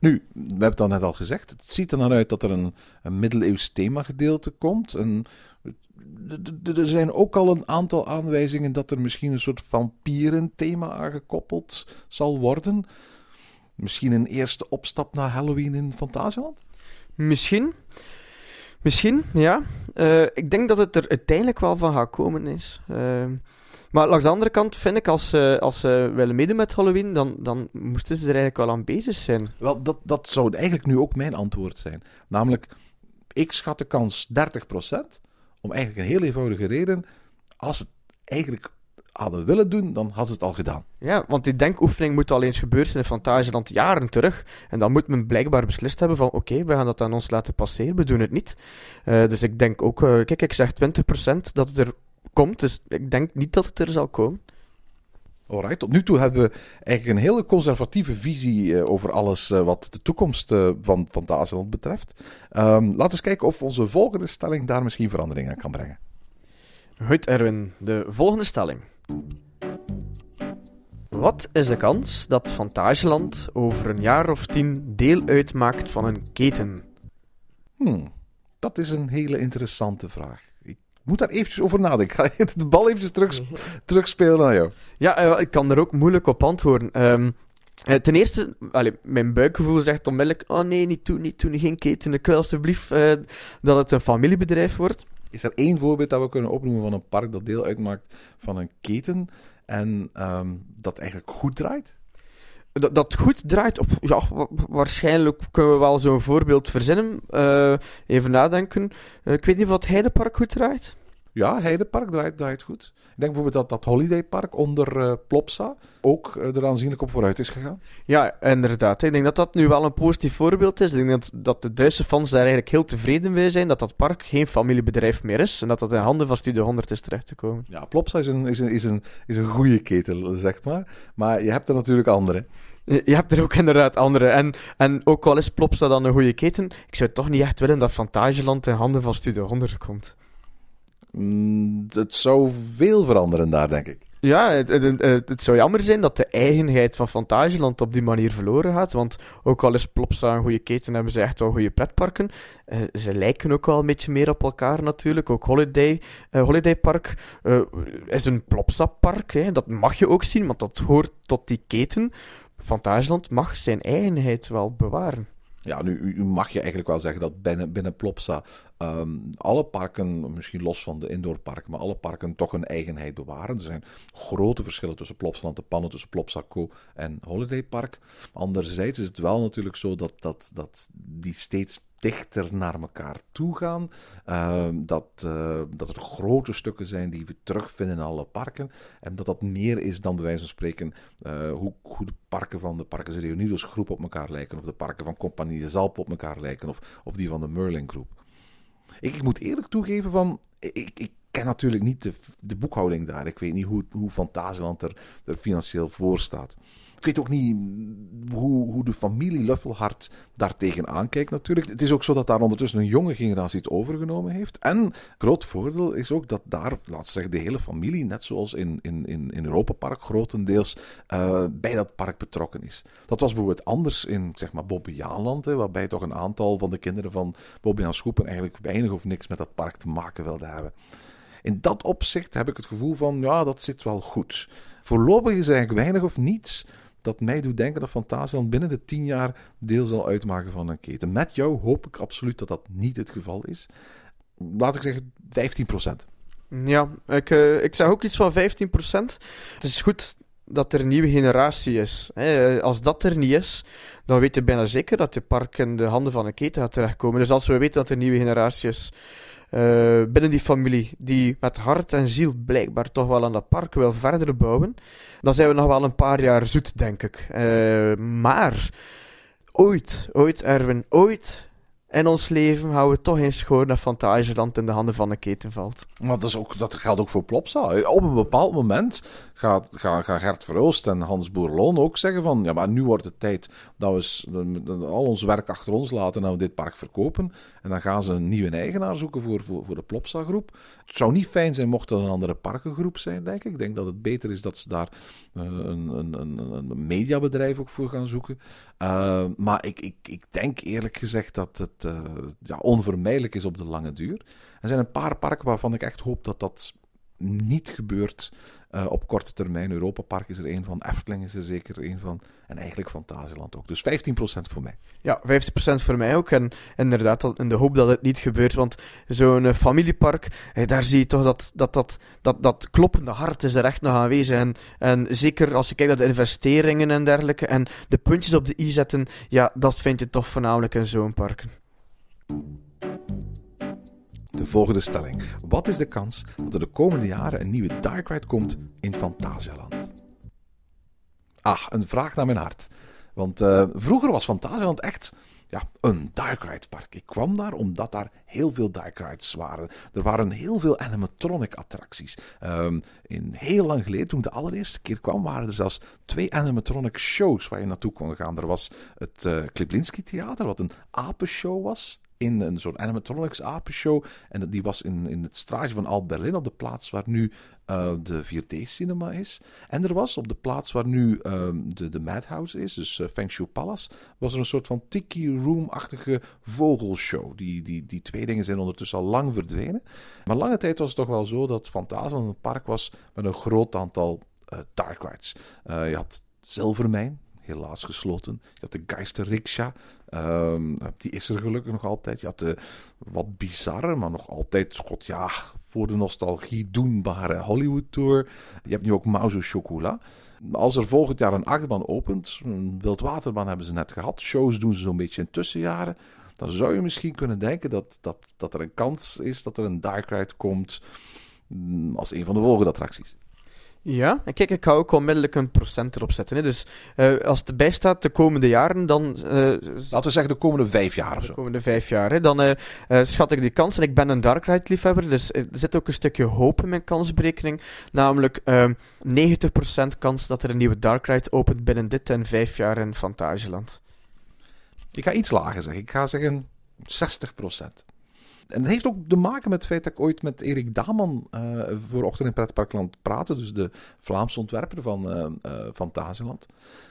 Nu, we hebben het al net al gezegd. Het ziet er naar uit dat er een, een middeleeuws themagedeelte komt. En d- d- er zijn ook al een aantal aanwijzingen dat er misschien een soort vampierenthema aangekoppeld zal worden. Misschien een eerste opstap naar Halloween in Fantasieland? Misschien. Misschien, ja. Uh, ik denk dat het er uiteindelijk wel van gaat komen is. Uh, maar langs de andere kant vind ik, als ze, als ze willen meedoen met Halloween, dan, dan moesten ze er eigenlijk wel aan bezig zijn. Wel, dat, dat zou eigenlijk nu ook mijn antwoord zijn. Namelijk, ik schat de kans 30%, om eigenlijk een heel eenvoudige reden. Als het eigenlijk hadden willen doen, dan hadden ze het al gedaan. Ja, want die denkoefening moet al eens gebeurd zijn in Fantasieland jaren terug. En dan moet men blijkbaar beslist hebben van, oké, we gaan dat aan ons laten passeren, we doen het niet. Uh, dus ik denk ook, uh, kijk, ik zeg 20% dat het er komt, dus ik denk niet dat het er zal komen. Alright, tot nu toe hebben we eigenlijk een hele conservatieve visie uh, over alles uh, wat de toekomst uh, van Fantasieland betreft. Um, laten we eens kijken of onze volgende stelling daar misschien verandering aan kan brengen. Goed, Erwin, de volgende stelling. Wat is de kans dat Fantageland over een jaar of tien deel uitmaakt van een keten? Hmm, dat is een hele interessante vraag. Ik moet daar eventjes over nadenken. Ik ga de bal eventjes terug, terugspelen naar jou. Ja, eh, ik kan er ook moeilijk op antwoorden. Ehm, eh, ten eerste, allee, mijn buikgevoel zegt onmiddellijk: oh nee, niet doen, niet doen, geen keten. Ik wil alsjeblieft eh, dat het een familiebedrijf wordt. Is er één voorbeeld dat we kunnen opnoemen van een park dat deel uitmaakt van een keten en ehm, dat eigenlijk goed draait? Dat, dat goed draait op. Ja, wa- waarschijnlijk kunnen we wel zo'n voorbeeld verzinnen. Eh, even nadenken. Eh, ik weet niet of het Heidepark goed draait. Ja, Heidepark draait, draait goed. Ik denk bijvoorbeeld dat dat Holidaypark onder eh, Plopsa ook eh, er aanzienlijk op vooruit is gegaan. Ja, inderdaad. Ik denk dat dat nu wel een positief voorbeeld is. Ik denk dat, dat de Duitse fans daar eigenlijk heel tevreden mee zijn dat dat park geen familiebedrijf meer is en dat dat in handen van Studio 100 is terechtgekomen. Ja, Plopsa is een, is een, is een, is een goede ketel, zeg maar. Maar je hebt er natuurlijk andere. Je je hebt er ook inderdaad andere. En, en ook al is Plopsa dan een goede keten, ik zou toch niet echt willen dat Fantageland in handen van Studio 100 komt. Mm, het zou veel veranderen daar, denk ik. Ja, het, het, het, zou jammer zijn dat de eigenheid van Fantageland op die manier verloren gaat. Want ook al is Plopsa een goede keten, hebben ze echt wel goede pretparken. Eh, ze lijken ook wel een beetje meer op elkaar natuurlijk. Ook Holiday, eh, Holiday Park eh, is een Plopsa-park. Dat mag je ook zien, want dat hoort tot die keten. Fantageland mag zijn eigenheid wel bewaren. Ja, nu u- mag je eigenlijk wel zeggen dat binnen, binnen Plopsa ehm, alle parken, misschien los van de indoorparken, maar alle parken toch een eigenheid bewaren. Er zijn grote verschillen tussen Plopsaland de Pannen, tussen Plopsaco en Holiday Park. Anderzijds is het wel natuurlijk zo dat, dat, dat die steeds dichter naar elkaar toe gaan. Ehm, dat, eh, dat er grote stukken zijn die we terugvinden in alle parken. En dat dat meer is dan bij wijze van spreken eh, hoe, hoe de parken van de Parken Reunidos groep op elkaar lijken. Of de parken van Compagnie de Zalp op elkaar lijken. Of, of die van de Merlin groep. Ik, ik moet eerlijk toegeven van... Ik, ik ken natuurlijk niet de, de boekhouding daar. Ik weet niet hoe, hoe Fantasieland er financieel voor staat. Ik weet ook niet hoe, hoe de familie Luffelhart daar tegenaan kijkt natuurlijk. Het is ook zo dat daar ondertussen een jonge generatie het overgenomen heeft. En groot voordeel is ook dat daar, we zeggen, de hele familie, net zoals in, in, in, in Europa Park grotendeels, eh, bij dat park betrokken is. Dat was bijvoorbeeld anders in, zeg maar, Bobbejaanland, waarbij toch een aantal van de kinderen van Bobbejaан Schoepen eigenlijk weinig of niks met dat park te maken wilden hebben. In dat opzicht heb ik het gevoel van, ja, dat zit wel goed. Voorlopig is eigenlijk weinig of niets dat mij doet denken dat Fantasieland binnen de tien jaar deel zal uitmaken van een keten. Met jou hoop ik absoluut dat dat niet het geval is. Laat ik zeggen 15% Ja, ik, eh, ik zeg ook iets van 15%. Het is goed dat er een nieuwe generatie is. Hè. Als dat er niet is, dan weet je bijna zeker dat je park in de handen van een keten gaat terechtkomen. Dus als we weten dat er een nieuwe generatie is eh, binnen die familie, die met hart en ziel blijkbaar toch wel aan dat park wil verder bouwen, dan zijn we nog wel een paar jaar zoet, denk ik. Eh, maar ooit, ooit Erwin, ooit in ons leven houden we toch eens schoon dat Fantageland in de handen van een keten valt. Maar dat, is ook, dat geldt ook voor Plopsa. Op een bepaald moment gaat, gaan, gaan Gert Verhoost en Hans Boerloon ook zeggen van... Ja, maar nu wordt het tijd dat we al ons werk achter ons laten en we dit park verkopen. En dan gaan ze een nieuwe eigenaar zoeken voor, voor, voor de Plopsa-groep. Het zou niet fijn zijn mocht het een andere parkengroep zijn, denk ik. Ik denk dat het beter is dat ze daar eh, een, een, een, een mediabedrijf ook voor gaan zoeken. Uh, maar ik, ik, ik denk eerlijk gezegd dat het uh, ja, onvermijdelijk is op de lange duur. Er zijn een paar parken waarvan ik echt hoop dat dat niet gebeurt uh, op korte termijn. Europa Park is er één van, Efteling is er zeker één van. En eigenlijk Fantasieland ook. Dus 15% voor mij. Ja, 15% voor mij ook. En inderdaad, in de hoop dat het niet gebeurt. Want zo'n uh, familiepark, eh, daar zie je toch dat dat, dat, dat dat kloppende hart is er echt nog aanwezig. En, en zeker als je kijkt naar de investeringen en dergelijke. En de puntjes op de i zetten, ja, dat vind je toch voornamelijk in zo'n parken. De volgende stelling. Wat is de kans dat er de komende jaren een nieuwe Dark Ride komt in Fantasieland? Ah, een vraag naar mijn hart. Want uh, vroeger was Fantasieland echt ja, een Dark Ride park. Ik kwam daar omdat daar heel veel Dark Rides waren. Er waren heel veel animatronic attracties. Um, in heel lang geleden, toen ik de allereerste keer kwam, waren er zelfs twee animatronic shows waar je naartoe kon gaan. Er was het uh, Kliplinski Theater, wat een apenshow was. In een soort animatronics apenshow. En die was in, in het straatje van Alt Berlin, op de plaats waar nu eh, de 4D-cinema is. En er was op de plaats waar nu ehm, de, de Madhouse is, dus eh, Feng Palace, was er een soort van Tiki Room-achtige vogelshow. Die, die, die twee dingen zijn ondertussen al lang verdwenen. Maar lange tijd was het toch wel zo dat Fantasyland een park was met een groot aantal eh, dark rides. Je had Zilvermijn, helaas gesloten. Je had de Geister Riksha, ehm, die is er gelukkig nog altijd. Je had de wat bizarre, maar nog altijd, god ja, voor de nostalgie doenbare Hollywood Tour. Je hebt nu ook Mauzo Chocola. Als er volgend jaar een achtbaan opent, een wildwaterbaan hebben ze net gehad. Shows doen ze zo'n beetje in tussenjaren. Dan zou je misschien kunnen denken dat, dat, dat er een kans is dat er een dark ride komt mm, als een van de volgende attracties. Ja, en kijk, ik ga ook onmiddellijk een procent erop zetten. Hè. Dus eh, als het erbij staat de komende jaren, dan eh, Laten we zeggen de komende vijf jaar of de zo. komende vijf jaar. Hè. Dan eh, schat ik die kans. En ik ben een Dark Ride liefhebber, dus er zit ook een stukje hoop in mijn kansberekening. Namelijk ehm 90% kans dat er een nieuwe Dark Ride opent binnen dit en vijf jaar in Fantasieland. Ik ga iets lager zeggen. Ik ga zeggen 60 En dat heeft ook te maken met het feit dat ik ooit met Erik Daman eh, voor Ochtend in Pretparkland praatte. Dus de Vlaamse ontwerper van Fantasieland.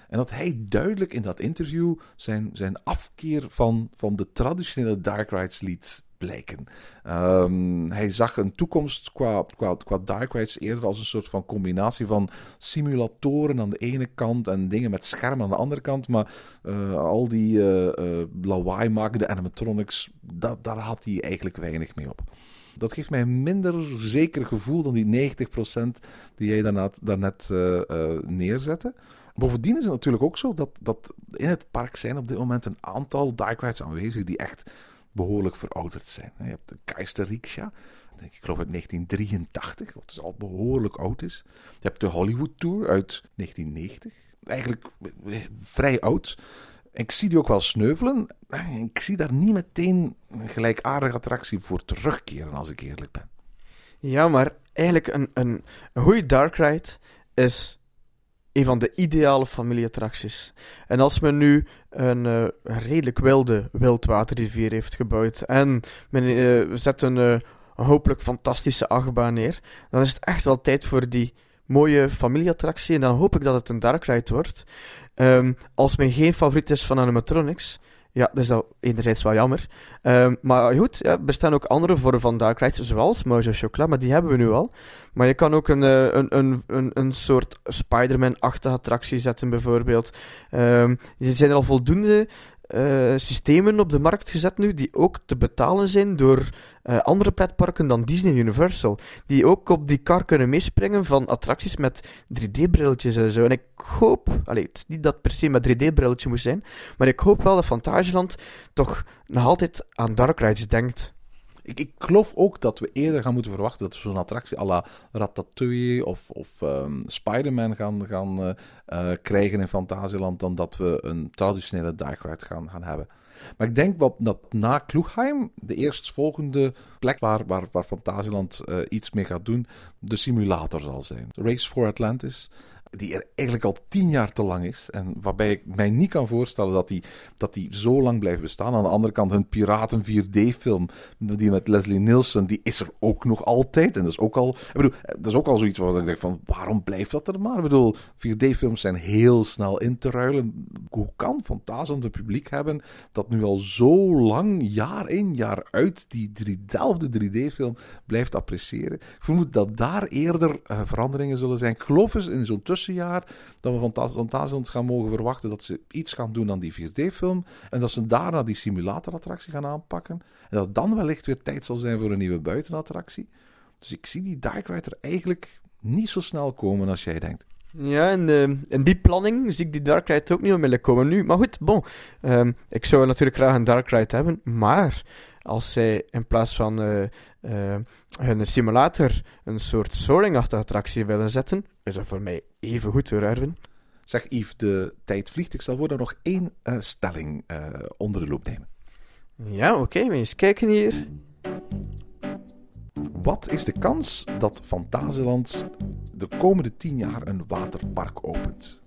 En dat hij duidelijk in dat interview zijn, zijn afkeer van, van de traditionele dark rides liet blijken. Ehm, hij zag een toekomst qua, qua, qua dark rides eerder als een soort van combinatie van simulatoren aan de ene kant en dingen met schermen aan de andere kant. Maar eh, al die eh eh lawaai makende animatronics, dat, daar had hij eigenlijk weinig mee op. Dat geeft mij een minder zeker gevoel dan die 90% die jij daarnet, daarnet neerzette. Bovendien is het natuurlijk ook zo dat, dat in het park zijn op dit moment een aantal dark rides aanwezig die echt behoorlijk verouderd zijn. Je hebt de Keister Riksha, ik geloof uit 1983, wat dus al behoorlijk oud is. Je hebt de Hollywood Tour uit 1990, eigenlijk eh, vrij oud. Ik zie die ook wel sneuvelen. Ik zie daar niet meteen een gelijkaardige attractie voor terugkeren, als ik eerlijk ben. Ja, maar eigenlijk een, een, een goede Dark Ride is een van de ideale familieattracties. En als men nu een, eh, redelijk wilde wildwaterrivier heeft gebouwd en men eh, zet een, eh, een hopelijk fantastische achtbaan neer, dan is het echt wel tijd voor die mooie familieattractie. En dan hoop ik dat het een Dark Ride wordt. Ehm, als men geen favoriet is van animatronics, ja, dat is enerzijds wel jammer. Ehm, maar goed, ja, er bestaan ook andere vormen van dark rides, zoals Mojo Chocolat, maar die hebben we nu al. Maar je kan ook een, eh, een, een, een, een soort Spider-Man-achtige attractie zetten, bijvoorbeeld. Ehm, er zijn al voldoende eh, systemen op de markt gezet nu, die ook te betalen zijn door eh, andere pretparken dan Disney Universal. Die ook op die kar kunnen meespringen van attracties met 3D-brilletjes en zo. En ik hoop, allee, het niet dat per se met 3D-brilletje moet zijn, maar ik hoop wel dat Fantasieland toch nog altijd aan dark rides denkt. Ik, ik geloof ook dat we eerder gaan moeten verwachten dat we zo'n attractie à la Ratatouille of, of ehm, Spider-Man gaan, gaan eh, eh, krijgen in Fantasieland dan dat we een traditionele dark ride gaan, gaan hebben. Maar ik denk wel dat na Kloegheim de eerstvolgende plek waar, waar, waar Fantasieland eh, iets mee gaat doen, de simulator zal zijn. Race for Atlantis. Die er eigenlijk al tien jaar te lang is. En waarbij ik mij niet kan voorstellen dat die, dat die zo lang blijft bestaan. Aan de andere kant, een Piraten 4D-film. Die met Leslie Nielsen, die is er ook nog altijd. En dat is ook al. Ik bedoel, dat is ook al zoiets waar ik denk van. Waarom blijft dat er maar? Ik bedoel, 4D-films zijn heel snel in te ruilen. Hoe kan Fantasieland een publiek hebben dat nu al zo lang, jaar in, jaar uit, die diezelfde 3D-film blijft appreciëren? Ik vermoed dat daar eerder eh, veranderingen zullen zijn. Ik geloof eens in zo'n tussenjaar dat we van Fantasieland gaan mogen verwachten dat ze iets gaan doen aan die 4D-film. En dat ze daarna die simulatorattractie gaan aanpakken. En dat dan wellicht weer tijd zal zijn voor een nieuwe buitenattractie. Dus ik zie die Dark Ride er eigenlijk niet zo snel komen als jij denkt. Ja, en eh, in die planning zie ik die Dark Ride ook niet onmiddellijk komen nu. Maar goed, bon. Ehm, ik zou natuurlijk graag een Dark Ride hebben, maar als zij in plaats van eh, eh, hun simulator een soort soaring-achtige attractie willen zetten, is dat voor mij even goed hoor, Erwin. Zeg Yves, de tijd vliegt. Ik zal voor dan nog één eh, stelling onder de loep nemen. Ja, oké, we eens kijken hier. Wat is de kans dat Fantasieland de komende tien jaar een waterpark opent?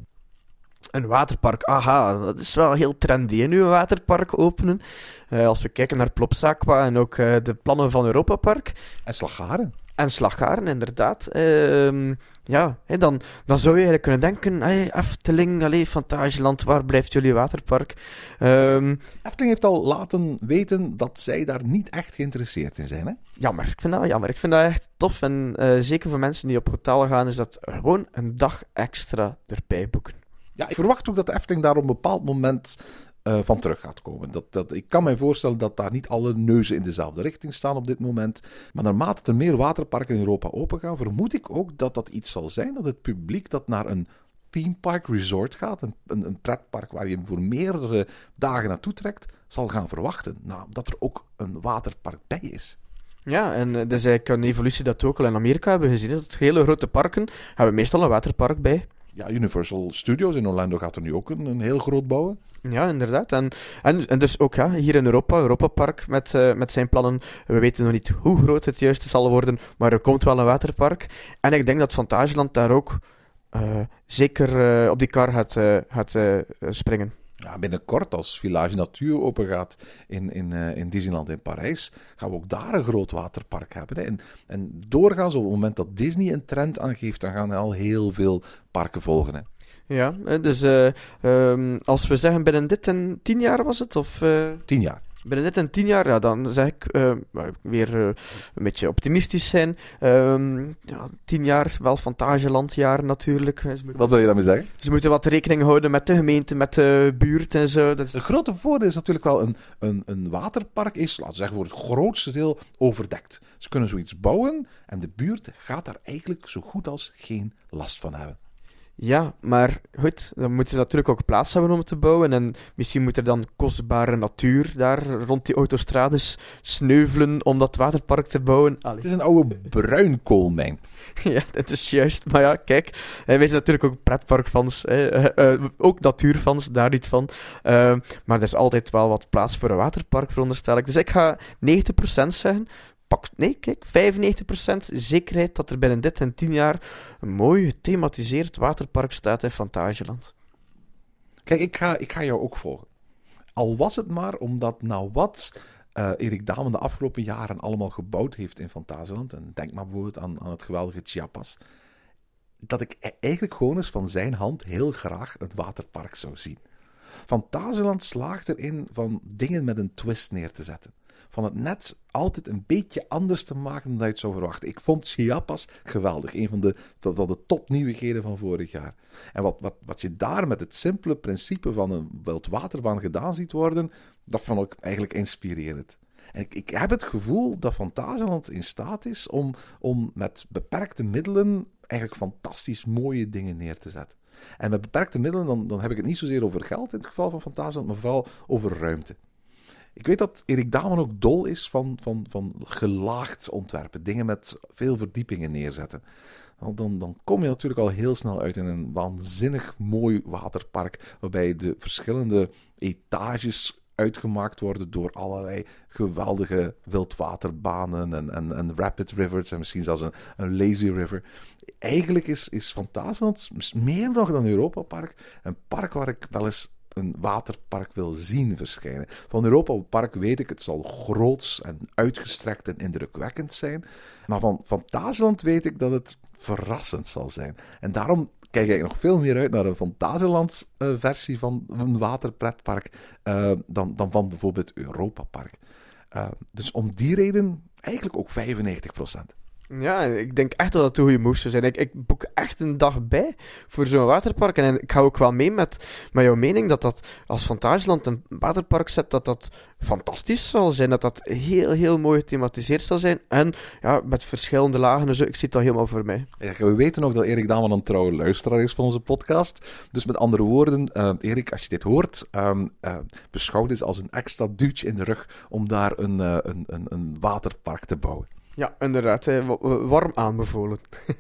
Een waterpark, aha, dat is wel heel trendy, hè, nu een waterpark openen. Eh, als we kijken naar Plopsaqua en ook eh, de plannen van Europa Park. En Slagharen. En Slagharen, inderdaad. Ehm, ja, hè, dan, dan zou je eigenlijk kunnen denken, hey, Efteling, allee, Fantasieland, waar blijft jullie waterpark? Ehm, Efteling heeft al laten weten dat zij daar niet echt geïnteresseerd in zijn. Hè? jammer, ik vind dat jammer. Ik vind dat echt tof. En eh, zeker voor mensen die op hotel gaan, is dat gewoon een dag extra erbij boeken. Ja, ik verwacht ook dat de Efteling daar op een bepaald moment eh, van terug gaat komen. Dat, dat, ik kan mij voorstellen dat daar niet alle neuzen in dezelfde richting staan op dit moment. Maar naarmate er meer waterparken in Europa opengaan, vermoed ik ook dat dat iets zal zijn dat het publiek dat naar een theme park resort gaat, een, een, een pretpark waar je voor meerdere dagen naartoe trekt, zal gaan verwachten. Nou, dat er ook een waterpark bij is. Ja, en uh, dat is eigenlijk een evolutie dat we ook al in Amerika hebben gezien. Dat hele grote parken hebben meestal een waterpark bij. Ja, Universal Studios in Orlando gaat er nu ook een, een heel groot bouwen. Ja, inderdaad. En, en, en dus ook ja, hier in Europa, Europa Park met, uh, met zijn plannen. We weten nog niet hoe groot het juist zal worden, maar er komt wel een waterpark. En ik denk dat Fantageland daar ook uh, zeker uh, op die kar gaat, gaat springen. Ja, binnenkort, als Village Natuur open gaat in, in, uh, in Disneyland in Parijs, gaan we ook daar een groot waterpark hebben. Hè. En, en doorgaans, op het moment dat Disney een trend aangeeft, dan gaan er al heel veel parken volgen. Hè. Ja, dus uh, um, als we zeggen binnen dit en tien jaar was het? Of, uh... Tien jaar. Binnen dit en tien jaar, ja, dan zeg ik uh, weer uh, een beetje optimistisch zijn. Um, ja, tien jaar, wel Fantagelandjaar natuurlijk. Wat wil je daarmee zeggen? Ze moeten wat rekening houden met de gemeente, met de buurt en zo. Dat is... Het grote voordeel is natuurlijk wel een, een, een waterpark is, laten we zeggen, voor het grootste deel overdekt. Ze kunnen zoiets bouwen en de buurt gaat daar eigenlijk zo goed als geen last van hebben. Ja, maar goed, dan moeten ze natuurlijk ook plaats hebben om het te bouwen. En misschien moet er dan kostbare natuur daar rond die autostrades sneuvelen om dat waterpark te bouwen. Allee. Het is een oude bruinkoolmijn. ja, dat is juist. Maar ja, kijk, wij zijn natuurlijk ook pretparkfans, uh, uh, ook natuurfans, daar niet van. Uh, maar er is altijd wel wat plaats voor een waterpark, veronderstel ik. Dus ik ga 90% zeggen pak, nee, kijk, 95% zekerheid dat er binnen dit en 10 jaar een mooi gethematiseerd waterpark staat in Fantageland. Kijk, ik ga, ik ga jou ook volgen. Al was het maar omdat nou wat uh, Erik Damen de afgelopen jaren allemaal gebouwd heeft in Fantageland. En denk maar bijvoorbeeld aan, aan het geweldige Chiapas. Dat ik eigenlijk gewoon eens van zijn hand heel graag een waterpark zou zien. Fantageland slaagt erin van dingen met een twist neer te zetten van het net altijd een beetje anders te maken dan je het zou verwachten. Ik vond Chiapas geweldig. Een van de, van de topnieuwigheden van vorig jaar. En wat, wat, wat je daar met het simpele principe van een wildwaterbaan gedaan ziet worden, dat vond ik eigenlijk inspirerend. En ik, ik heb het gevoel dat Fantasieland in staat is om, om met beperkte middelen eigenlijk fantastisch mooie dingen neer te zetten. En met beperkte middelen, dan, dan heb ik het niet zozeer over geld in het geval van Fantasieland, maar vooral over ruimte. Ik weet dat Erik Damen ook dol is van, van, van gelaagd ontwerpen. Dingen met veel verdiepingen neerzetten. Dan, dan kom je natuurlijk al heel snel uit in een waanzinnig mooi waterpark. Waarbij de verschillende etages uitgemaakt worden door allerlei geweldige wildwaterbanen en, en, rapid rivers en misschien zelfs een, een lazy river. Eigenlijk is, is meer nog dan Europa Park een park waar ik wel eens een waterpark wil zien verschijnen. Van Europa Park weet ik, het zal groots en uitgestrekt en indrukwekkend zijn. Maar van Fantasieland weet ik dat het verrassend zal zijn. En daarom kijk ik nog veel meer uit naar een Fantasieland uh, versie van een waterpretpark uh, dan, dan van bijvoorbeeld Europa Park. Uh, dus om die reden eigenlijk ook 95%. Ja, ik denk echt dat dat een goede move zou zijn. Ik, ik boek echt een dag bij voor zo'n waterpark. En ik ga ook wel mee met, met jouw mening dat dat als Fantageland een waterpark zet, dat dat fantastisch zal zijn. Dat dat heel, heel mooi gethematiseerd zal zijn. En ja, met verschillende lagen en zo. Ik zie het al helemaal voor mij. Ja, we weten ook dat Erik Daman een trouwe luisteraar is van onze podcast. Dus met andere woorden, uh, Erik, als je dit hoort, um, uh, beschouw dit als een extra duwtje in de rug om daar een, uh, een, een, een waterpark te bouwen. Ja, inderdaad. Hè. Warm aanbevolen.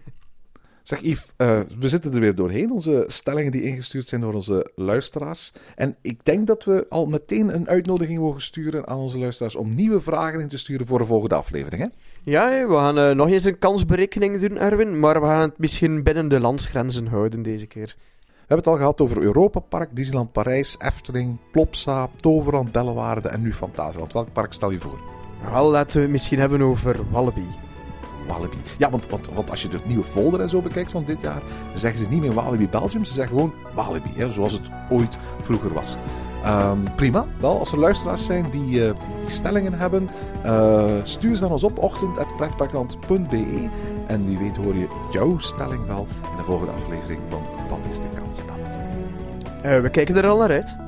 Zeg Yves, uh, we zitten er weer doorheen. Onze stellingen die ingestuurd zijn door onze luisteraars. En ik denk dat we al meteen een uitnodiging mogen sturen aan onze luisteraars om nieuwe vragen in te sturen voor de volgende aflevering. Hè? Ja, we gaan uh, nog eens een kansberekening doen, Erwin. Maar we gaan het misschien binnen de landsgrenzen houden deze keer. hebben het al gehad over Europa Park, Disneyland Parijs, Efteling, Plopsa, Toverland, Bellewaarde en nu Fantasieland. Welk park stel je voor? Wel, laten we het misschien hebben over Wallaby. Walibi. Ja, want, want, want als je de nieuwe folder en zo bekijkt van dit jaar, zeggen ze niet meer Walibi Belgium, ze zeggen gewoon Walibi, hè, zoals het ooit vroeger was. Ehm, prima, wel, als er luisteraars zijn die, eh, die, die stellingen hebben, eh, stuur ze dan ons op ochtend.pretparkland.be en wie weet hoor je jouw stelling wel in de volgende aflevering van Wat is de kans dat? Eh, we kijken er al naar uit.